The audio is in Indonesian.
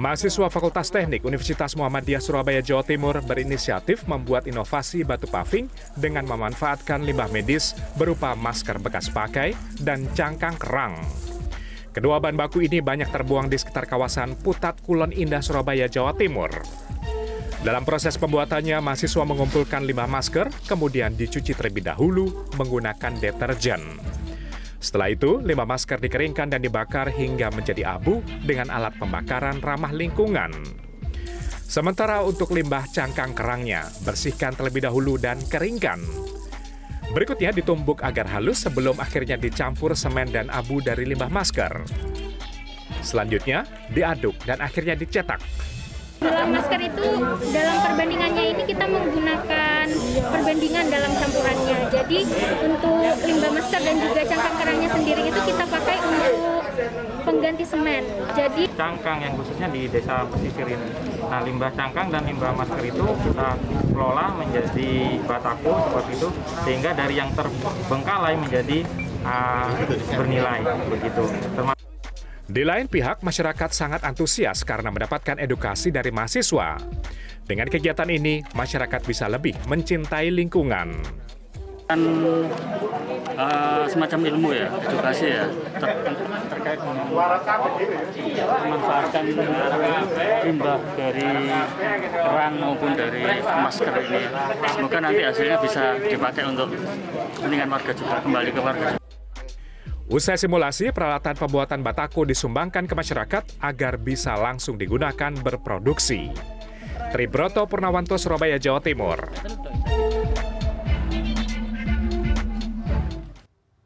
Mahasiswa Fakultas Teknik Universitas Muhammadiyah Surabaya Jawa Timur berinisiatif membuat inovasi batu paving dengan memanfaatkan limbah medis berupa masker bekas pakai dan cangkang kerang. Kedua bahan baku ini banyak terbuang di sekitar kawasan Putat Kulon Indah Surabaya Jawa Timur. Dalam proses pembuatannya, mahasiswa mengumpulkan limbah masker, kemudian dicuci terlebih dahulu menggunakan deterjen. Setelah itu, limbah masker dikeringkan dan dibakar hingga menjadi abu dengan alat pembakaran ramah lingkungan. Sementara untuk limbah cangkang kerangnya, bersihkan terlebih dahulu dan keringkan. Berikutnya ditumbuk agar halus sebelum akhirnya dicampur semen dan abu dari limbah masker. Selanjutnya, diaduk dan akhirnya dicetak. Dalam masker itu, dalam perbandingannya ini kita menggunakan perbandingan dalam campurannya. Jadi untuk limbah masker dan juga cangkang kerangnya sendiri itu kita pakai untuk pengganti semen. Jadi cangkang yang khususnya di desa pesisir ini. Nah, limbah cangkang dan limbah masker itu kita kelola menjadi batako seperti itu, sehingga dari yang terbengkalai menjadi uh, bernilai begitu. Termasuk Di lain pihak, masyarakat sangat antusias karena mendapatkan edukasi dari mahasiswa. Dengan kegiatan ini, masyarakat bisa lebih mencintai lingkungan. Kan uh, semacam ilmu ya edukasi ya ter terkait memanfaatkan limbah dari kerang maupun dari masker ini ya. semoga nanti hasilnya bisa dipakai untuk kepentingan warga juga kembali ke warga Usai simulasi, peralatan pembuatan batako disumbangkan ke masyarakat agar bisa langsung digunakan berproduksi. Tribroto Purnawanto, Surabaya, Jawa Timur.